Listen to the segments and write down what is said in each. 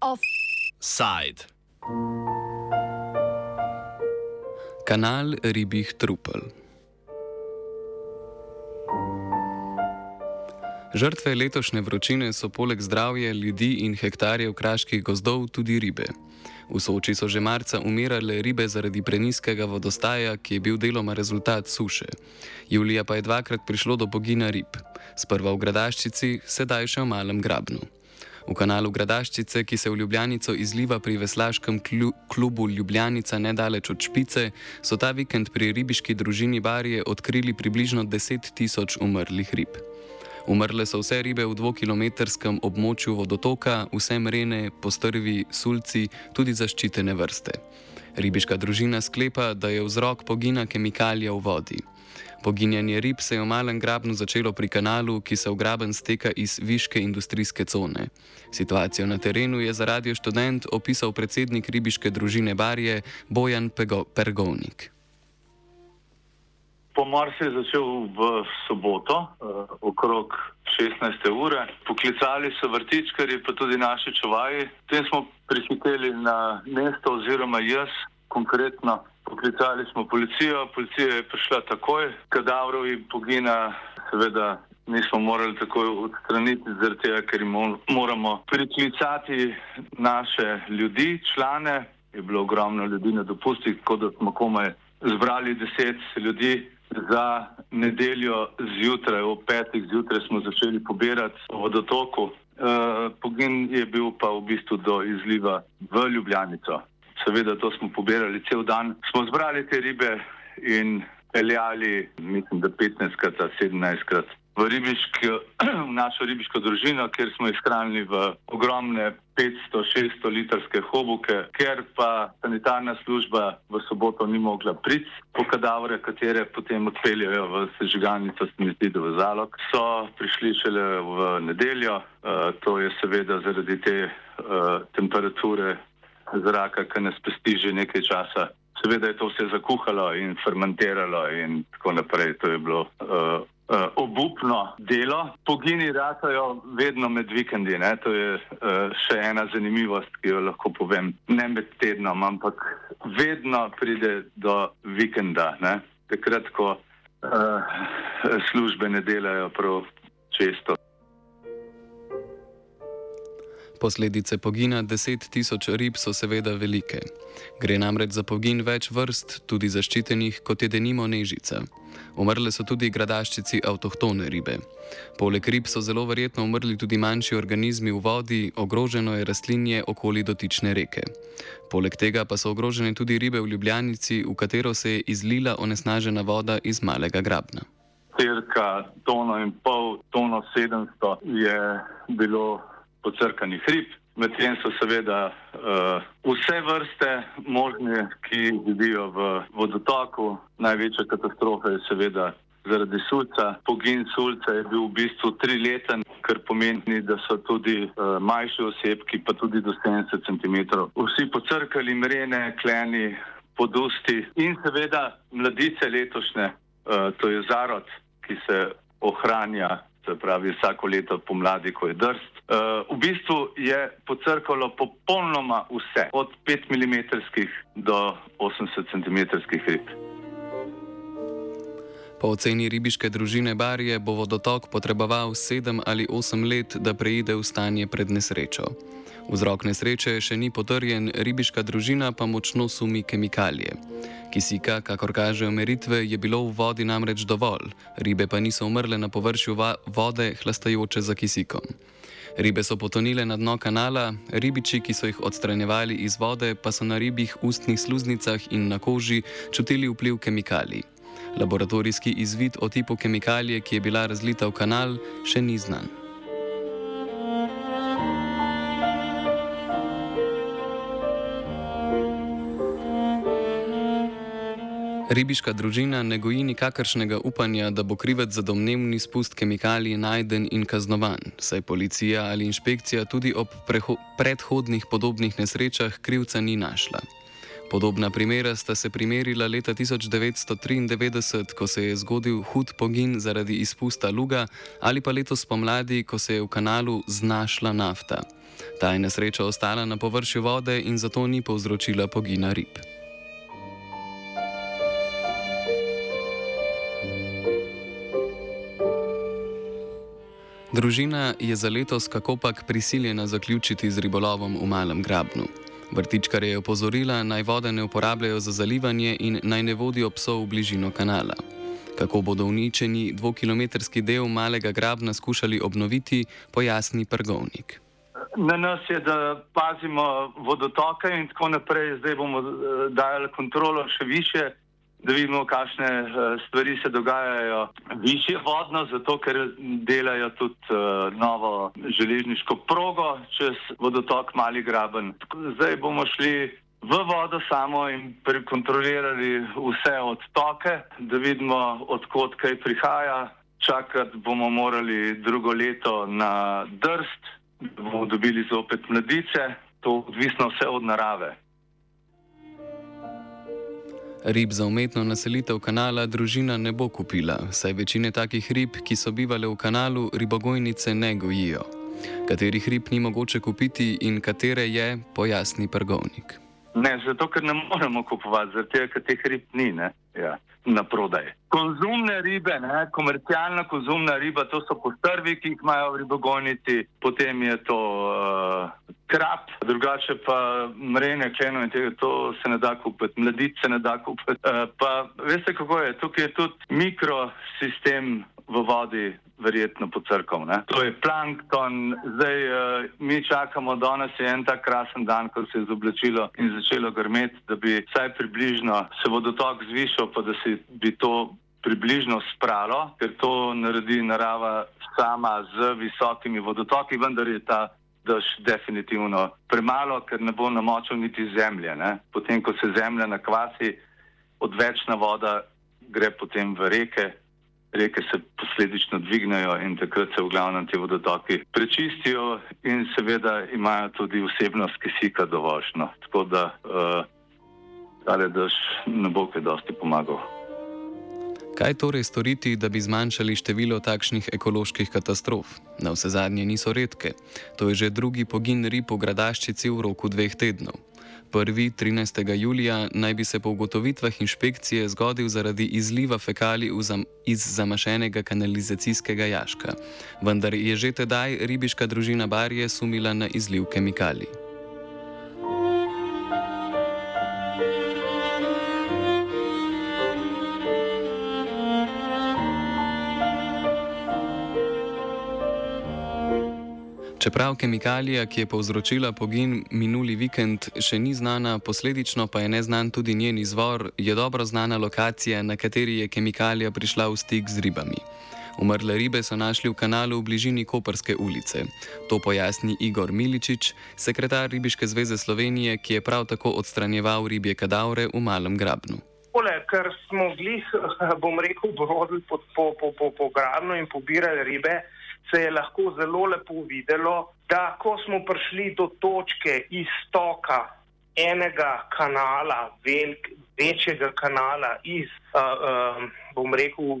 Offside. Kanal ribjih trupel. Žrtve letošnje vročine so poleg zdravja ljudi in hektarjev kraških gozdov tudi ribe. V Soči so že marca umirale ribe zaradi preniskega vodostaja, ki je bil deloma rezultat suše. Julija pa je dvakrat prišlo do pogina rib, sprva v Gradaščici, sedaj še v Malem Grabnu. V kanalu Gradaščice, ki se v Ljubljanico izliva pri veslaškem klubu Ljubljanica nedaleč od Špice, so ta vikend pri ribiški družini Barje odkrili približno 10 tisoč umrlih rib. Umrle so vse ribe v dvokilometrskem območju vodotoka, vse mrene, postrvi, sulci, tudi zaščitene vrste. Ribiška družina sklepa, da je vzrok pogina kemikalija v vodi. Poginjanje rib se je v malem grabnu začelo pri kanalu, ki se v graben steka iz viške industrijske cone. Situacijo na terenu je za radio študent opisal predsednik ribiške družine Barje Bojan Pego Pergovnik. Pomor se je začel v soboto, uh, okrog 16. ure. Poklicali so vrtičkari, pa tudi naši čuvaji. Potem smo prihiteli na mesto, oziroma jaz konkretno. Poklicali smo policijo, policija je prišla takoj, kadavrovi pogina, seveda nismo morali takoj odstraniti, tega, ker moramo priklicati naše ljudi, člane. Je bilo ogromno ljudi na dopustih, tako da smo komaj zbrali deset ljudi, Za nedeljo zjutraj, ob petih zjutraj, smo začeli pobirati vodotoku. E, pogin je bil pa v bistvu do izliva v Ljubljanico. Seveda, to smo pobirali cel dan. Smo zbrali te ribe in peljali, mislim, da 15krat, 17krat v, ribiški, v našo ribiško družino, kjer smo jih shranili v ogromne 500-600 litrske hobuke, ker pa sanitarna služba v soboto ni mogla priti po kadavre, katere potem odpeljajo v sežigalnico, da v zalog, so prišli šele v nedeljo. Uh, to je seveda zaradi te uh, temperature zraka, ki nas pesti že nekaj časa. Seveda je to vse zakuhalo in fermentiralo in tako naprej. To je bilo uh, uh, obupno delo. Pogini ratajo vedno med vikendi. Ne? To je uh, še ena zanimivost, ki jo lahko povem. Ne med tednom, ampak vedno pride do vikenda. Ne? Takrat, ko uh, službe ne delajo prav često. Posledice pogina deset tisoč rib so seveda velike. Gre namreč za pogin več vrst, tudi zaščitenih, kot je denimo nežica. Umrle so tudi gradaščici avtohtone ribe. Poleg rib so zelo verjetno umrli tudi manjši organizmi v vodi, ogroženo je rastlinje okoli dotične reke. Poleg tega pa so ogrožene tudi ribe v Ljubljanici, v katero se je izlila onesnažena voda iz malega grabna. Cirka tono in pol, tono sedemsto je bilo pocrkanih rib. Medtem so seveda uh, vse vrste možne, ki živijo v vodotoku. Največja katastrofa je seveda zaradi sulca. Pogin sulca je bil v bistvu trileten, kar pomeni, da so tudi uh, manjši osebki, pa tudi do 70 cm. Vsi pocrkali mrene, kleni, podusti in seveda mladice letošnje, uh, to je zarod, ki se ohranja se pravi vsako leto pomladi, ko je drst. Uh, v bistvu je pocrkalo popolnoma vse, od 5 mm do 80 cm rib. Po oceni ribiške družine Barije bo vodotok potreboval 7 ali 8 let, da preide v stanje pred nesrečo. Vzrok nesreče še ni potrjen, ribiška družina pa močno sumi kemikalije. Kisika, kakor kažejo meritve, je bilo v vodi namreč dovolj, ribe pa niso umrle na površju vode, hlastajoče za kisikom. Ribe so potonile na dno kanala, ribiči, ki so jih odstranjevali iz vode, pa so na ribjih ustnih sluznicah in na koži čutili vpliv kemikalij. Laboratorijski izvid o tipu kemikalije, ki je bila razlita v kanal, še ni znan. Ribiška družina ne goji nikakršnega upanja, da bo krivec za domnevni spust kemikalij najden in kaznovan, saj policija ali inšpekcija tudi ob predhodnih podobnih nesrečah krivca ni našla. Podobna primera sta se primerila leta 1993, ko se je zgodil hud pogin zaradi izpusta luga, ali pa letos pomladi, ko se je v kanalu znašla nafta. Ta je nesreča ostala na površju vode in zato ni povzročila pogina rib. Družina je za letos kakopak prisiljena zaključiti z ribolovom v malem grabnu. Vrtičkar je opozorila, naj vode ne uporabljajo za zalivanje in naj ne vodijo psov v bližino kanala. Kako bodo uničeni dvokilometrski del malega grabna skušali obnoviti, pojasni prgovnik. Na nas je, da pazimo vodotoke in tako naprej. Zdaj bomo eh, dajali kontrolo še više da vidimo, kakšne eh, stvari se dogajajo. Višje vodno, zato ker delajo tudi uh, novo železniško progo čez vodotok Mali Graben. Zdaj bomo šli v vodo samo in prekontrolirali vse odtoke, da vidimo, odkot kaj prihaja. Čakati bomo morali drugo leto na drst, da bomo dobili zopet mladice. To odvisno vse od narave. Rib za umetno naselitev kanala družina ne bo kupila, saj večine takih rib, ki so bivale v kanalu, ribogojnice ne gojijo. Katerih rib ni mogoče kupiti in katere je, pojasni prgovnik. Ne, zato ker ne moremo kupovati, zato ker teh rib ni. Ja na prodaj. Konzumne ribe, ne, komercialna konzumna riba, to so postrvi, ki jih imajo v ribogonici, potem je to uh, krap, drugače pa mrene, kleno in tega, to se ne da kupiti, mladic se ne da kupiti. Uh, pa veste, kako je, tukaj je tudi mikrosistem v vodi verjetno pocrkal. To je plankton, zdaj uh, mi čakamo, danes je en tak krasen dan, ko se je zoblačilo in začelo grmeti, da bi vsaj približno se vodotok zvišal, pa da se bi to približno spralo, ker to naredi narava sama z visokimi vodotoki, vendar je ta dež definitivno premalo, ker ne bo namočil niti zemlje. Ne? Potem, ko se zemlja nakvasi, odvečna voda gre potem v reke, reke se posledično dvignejo in takrat se v glavnem te vodotoki prečistijo in seveda imajo tudi vsebnost kisika dovoljšno. Tako da uh, tale dež ne bo kaj dosti pomagal. Kaj torej storiti, da bi zmanjšali število takšnih ekoloških katastrof? Na vse zadnje niso redke. To je že drugi pogin rib v gradaščici v roku dveh tednov. Prvi, 13. julija, naj bi se po ugotovitvah inšpekcije zgodil zaradi izliva fekalij zam iz zamašenega kanalizacijskega jaška. Vendar je že tedaj ribiška družina Barje sumila na izliv kemikalij. Čeprav kemikalija, ki je povzročila pogin minuli vikend, še ni znana, posledično pa je neznan tudi njen izvor, je dobro znana lokacija, na kateri je kemikalija prišla v stik z ribami. Umrle ribe so našli v kanalu v bližini Koperske ulice. To pojasni Igor Miličič, sekretar Ribiške zveze Slovenije, ki je prav tako odstranjeval ribje kadavre v malem grabnu. Pole, ker smo glih, bom rekel, brodili po, po, po, po, po grabnu in pobirali ribe se je lahko zelo lepo videlo, da ko smo prišli do točke iztoka enega kanala, velik, večjega kanala iz, uh, uh, bom rekel,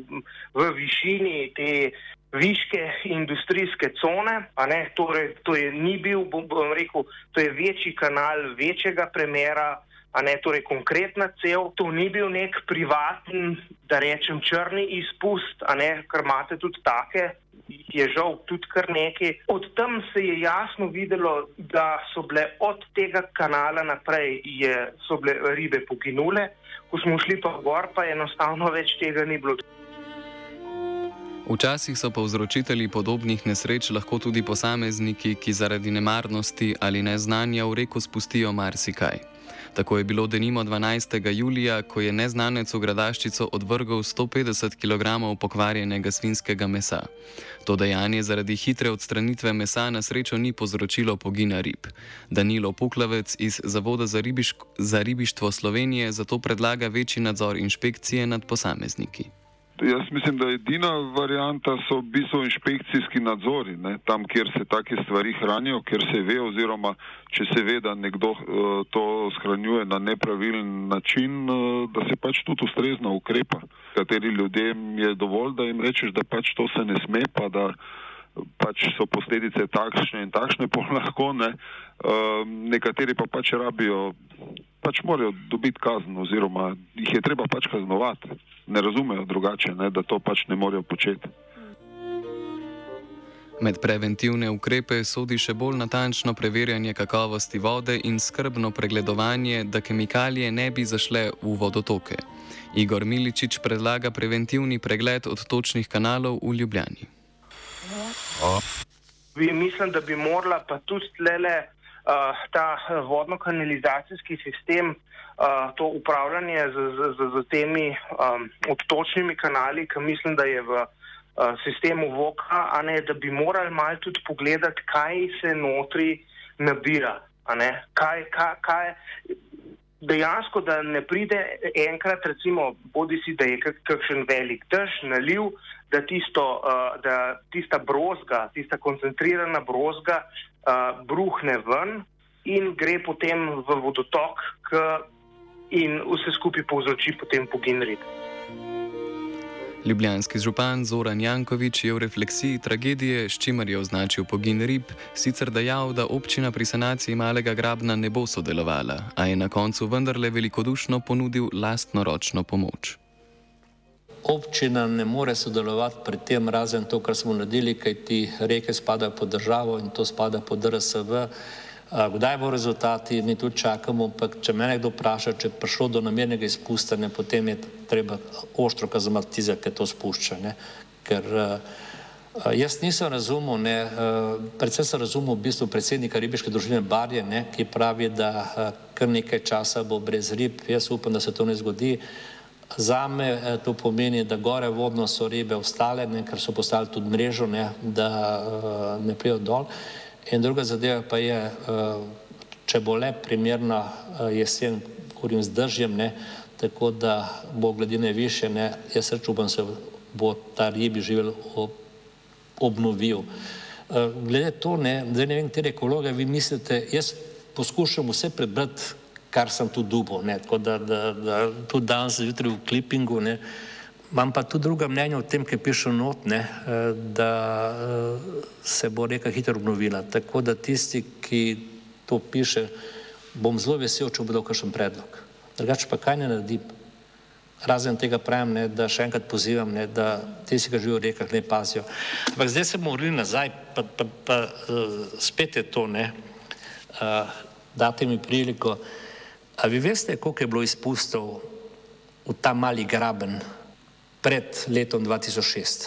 v višini te viške industrijske cone, ne, torej, to je ni bil, bom, bom rekel, to je večji kanal večjega premjera. A ne, torej, konkretna cel, to ni bil nek privaten, da rečem, črni izpust, a ne, ker imate tudi take je žal tudi kar nekaj. Od tam se je jasno videlo, da so bile od tega kanala naprej je, so bile ribe poginule, ko smo šli pa gor, pa enostavno več tega ni bilo. Včasih so povzročitelji podobnih nesreč lahko tudi posamezniki, ki zaradi nemarnosti ali neznanja v reko spustijo marsikaj. Tako je bilo denimo 12. julija, ko je neznanec v gradaščico odvrgal 150 kg pokvarjenega svinskega mesa. To dejanje zaradi hitre odstranitve mesa na srečo ni povzročilo pogina rib. Danilo Puklavec iz Zavoda za, ribišk, za ribištvo Slovenije zato predlaga večji nadzor inšpekcije nad posamezniki. Jaz mislim, da edina varijanta so bistvu inšpekcijski nadzori, ne? tam, kjer se take stvari hranijo, kjer se ve oziroma če se ve, da nekdo uh, to shranjuje na nepravilen način, uh, da se pač tudi ustrezno ukrepa. Kateri ljudem je dovolj, da jim rečeš, da pač to se ne sme, pa da pač so posledice takšne in takšne, pa lahko ne. Uh, nekateri pa pač rabijo pač morajo dobiti kazen oziroma jih je treba pač kaznovati. Ne razumejo drugače, ne, da to pač ne morejo početi. Med preventivne ukrepe sodi še bolj natančno preverjanje kakovosti vode in skrbno pregledovanje, da kemikalije ne bi zašle v vodotoke. Igor Miličič predlaga preventivni pregled odtočnih kanalov v Ljubljani. Mislim, da bi morala pa tudi tlele uh, ta vodno-kanalizacijski sistem, uh, to upravljanje z, z, z, z temi um, odtočnimi kanali, ki mislim, da je v uh, sistemu VOKA, a ne da bi morali malo tudi pogledati, kaj se notri nabira. Kaj, kaj, kaj, dejansko, da ne pride enkrat, recimo, bodi si, da je kakšen velik dež, naliv, da, tisto, uh, da tista brozga, tista koncentrirana brozga uh, bruhne ven in gre potem v vodotok k, in vse skupaj povzroči potem pogin rib. Ljubljanski župan Zoran Jankovič je v refleksiji tragedije, s čimer je označil pogin rib, sicer dejal, da občina pri sanaciji malega grabna ne bo sodelovala, a je na koncu vendarle velikodušno ponudil lastno ročno pomoč. Občina ne more sodelovati pri tem, razen to, kar smo naredili, kaj ti reke spadajo pod državo in to spada pod DRSV. Kdaj bo rezultati, mi tu čakamo, pa če me nekdo vpraša, če je prišlo do namernega izpuščanja, potem je treba oštro kazati tiza, ki to spušča. Ne? Ker jaz nisem razumel, ne, predvsem sem razumel v bistvu predsednika ribiške družine Barje, ne, ki pravi, da kar nekaj časa bo brez rib, jaz upam, da se to ne zgodi. Za me eh, to pomeni, da gore vodno so ribe ostale, ne, ker so postali tudi mrežo, ne, da uh, ne prijo dol. In druga zadeva pa je, uh, če bo le primerna uh, jesen, govorim z držjem, ne, tako da bo gledine više, ne, jaz rečem, se bo ta ribi živel ob, obnovil. Uh, glede to, ne, zdaj ne vem, tere ekologe vi mislite, jaz poskušam vse prebrati, kar sem tu dubo. Ne, tako da, da, da tudi danes zjutraj v klipingu. Ne, imam pa tudi druga mnenja o tem, kaj piše not, ne, eh, da eh, se bo reka hitro obnovila. Tako da tisti, ki to piše, bom zelo vesel, če bo dal kakšen predlog. Drugače pa kaj ne naredim. Razen tega pravim, ne, da še enkrat pozivam, ne, da tisti, ki živijo v rekah, ne pazijo. Ampak zdaj se bomo vrnili nazaj, pa, pa, pa uh, spet je to, ne, uh, date mi priliko. A vi veste, koliko je bilo izpustov v ta mali graben pred letom 2006?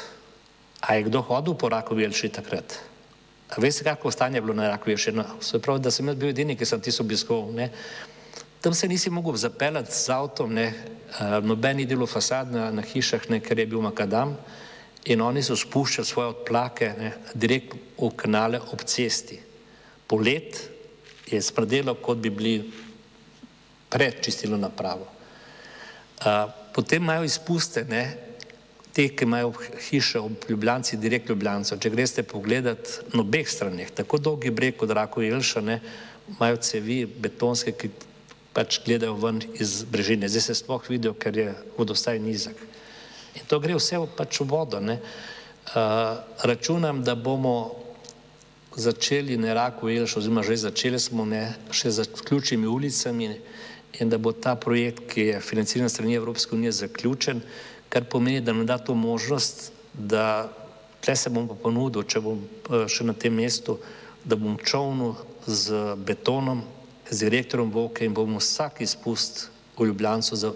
A je kdo hodil po rakovi elši takrat? A veste, kako stanje je bilo na rakovi elši? No, se pravi, da sem jaz bil edini, ki sem tisto obiskoval. Ne? Tam se nisi mogel zapeljati z avtom, ne? noben ni delo fasad na, na hišah, ne? ker je bil makadam in oni so spuščali svoje odplake ne? direkt v kanale ob cesti. Polet je smrdelo, kot bi bili prečistilo napravo. Potem imajo izpuste, ne, te, ki imajo hiše ob Ljubljanci, direkt Ljubljanco. Če greste pogledat na obeh straneh, tako dolgi breg kot Rako Jelša, ne, imajo cevi betonske, ki pač gledajo ven iz brežine. Zdaj se sploh vidijo, ker je vodostaj nizak. In to gre vse pač v vodo. Ne. Računam, da bomo začeli na Rako Jelša, oziroma že začeli smo ne, še za ključnimi ulicami, in da bo ta projekt, ki je financiran strani Evropske unije, zaključen, kar pomeni, da nam da to možnost, da tle se bom pa ponudil, če bom eh, še na tem mestu, da bom čovnil z betonom, z direktorom Voke in bomo vsak izpust v Ljubljancu za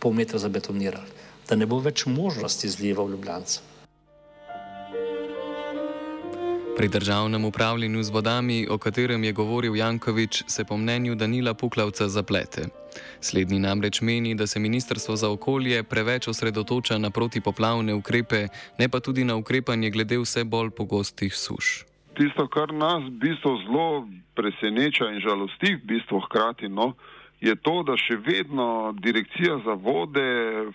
pol metra zabetonirali, da ne bo več možnosti izliva v Ljubljancu. Pri državnem upravljanju z vodami, o katerem je govoril Jankovič, se po mnenju Danila Puklavca zaplete. Slednji namreč meni, da se Ministrstvo za okolje preveč osredotoča na protipoplavne ukrepe, ne pa tudi na ukrepanje glede vse bolj pogostih suš. Tisto, kar nas v bistvu zelo preseneča in žalosti, v bistvu hkrati, no, je to, da še vedno direkcija za vode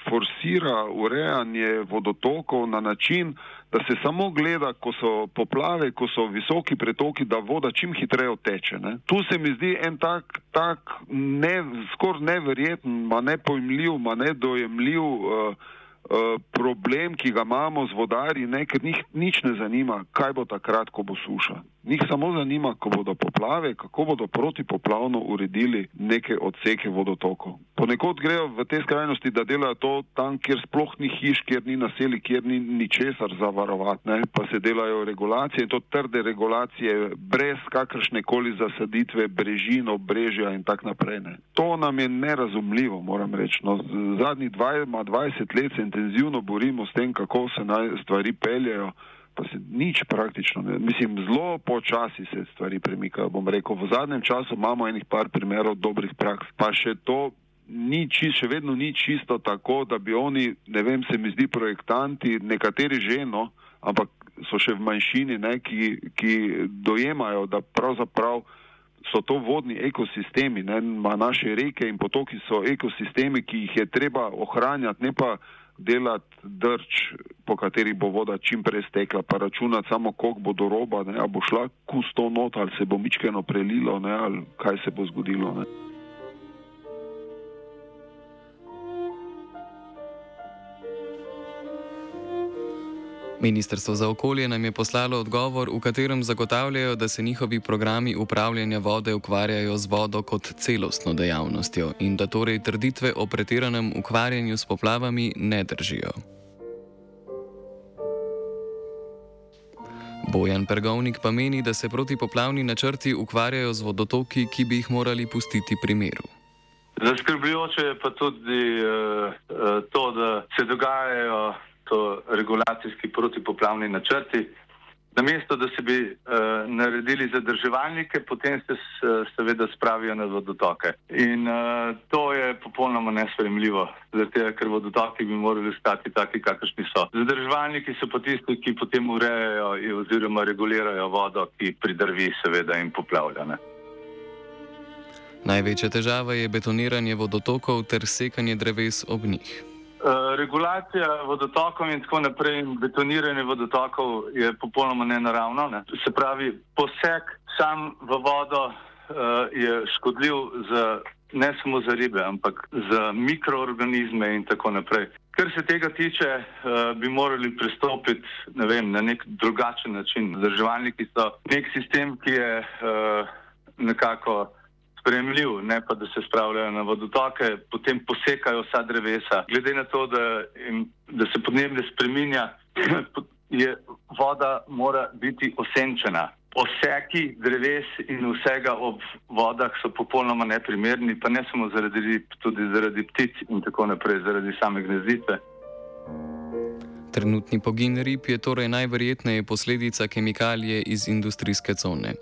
forsira urejanje vodotokov na način, da se samo gleda, ko so poplave, ko so visoki pretoki, da voda čim hitreje teče. Ne. Tu se mi zdi en tak, tak ne, skoraj neverjeten, ma nepojmljiv, ma nedojemljiv. Uh, Eh, problem, ki ga imamo z vodarji, ne, ker njih nič ne zanima, kaj bo takrat, ko bo suša. Njih samo zanima, ko bodo poplave, kako bodo protipoplavno uredili neke odseke vodotokov. Ponekod grejo v te skrajnosti, da delajo to tam, kjer sploh ni hiš, kjer ni naseli, kjer ni ničesar zavarovati, ne, pa se delajo regulacije in to trde regulacije brez kakršne koli zasaditve brežino, brežja in tak naprej. Ne. To nam je nerazumljivo, moram reči. No, zadnjih 20 let se intenzivno borimo s tem, kako se naj stvari peljejo, pa se nič praktično ne. Mislim, zelo počasi se stvari premikajo. Bom rekel, v zadnjem času imamo enih par primerov dobrih praks, pa še to. Ni čist, še vedno ni čisto tako, da bi oni, ne vem, se mi zdi, projektanti, nekateri že eno, ampak so še v manjšini, ne, ki, ki dojemajo, da pravzaprav so to vodni ekosistemi, ne, naše reke in potoki so ekosistemi, ki jih je treba ohranjati, ne pa delati drč, po kateri bo voda čim prej stekla, pa računati samo, koliko bo do roba, ne, ali bo šla kusto not, ali se bo mičkeno prelilo, ne, ali kaj se bo zgodilo. Ne. Ministrstvo za okolje nam je poslalo odgovor, v katerem zagotavljajo, da se njihovi programi upravljanja vode ukvarjajo z vodo kot celostno dejavnostjo in da torej trditve o pretiranem ukvarjanju s poplavami ne držijo. Bojan Pergovnik pa meni, da se protipoplavni načrti ukvarjajo z vodotoki, ki bi jih morali pustiti pri miru. Zaskrbljujoče je pa tudi uh, to, da se dogajajo to regulacijski protipoplavni načrti. Namesto, da se bi uh, naredili zadrževalnike, potem se uh, seveda spravijo na vodotoke. In uh, to je popolnoma nespremljivo, zato ker vodotoki bi morali stati taki, kakršni so. Zadrževalniki so pa tisti, ki potem urejajo oziroma regulirajo vodo, ki pridrvi seveda in poplavlja. Ne. Največja težava je betoniranje vodotokov ter sekanje dreves ob njih. Eh, regulacija vodotokov in tako naprej, in betoniranje vodotokov je popolnoma nenaravno. Ne? Se pravi, poseg sam v vodo uh, je škodljiv za, ne samo za ribe, ampak za mikroorganizme in tako naprej. Kar se tega tiče, uh, bi morali pristopiti vem, na nek drugačen način. Zdrževalniki so nek sistem, ki je uh, nekako spremljiv, ne pa da se spravljajo na vodotoke, potem posekajo vsa drevesa. Glede na to, da, im, da se podnebje spreminja, je voda mora biti osenčena. Poseki dreves in vsega ob vodah so popolnoma neprimerni, pa ne samo zaradi rib, tudi zaradi ptic in tako naprej, zaradi same gnezditve. Trenutni pogin rib je torej najverjetneje posledica kemikalije iz industrijske cone.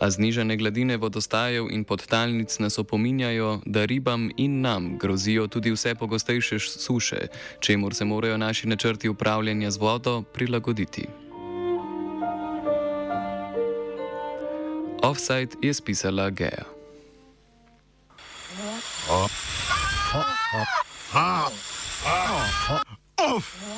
A znižene gladine vodostajev in podtalnic nas opominjajo, da ribam in nam grozijo tudi vse pogostejše suše, čemu se morajo naši načrti upravljanja z vodo prilagoditi. Offside je spisala Gea. Oh. Oh. Oh. Oh. Oh.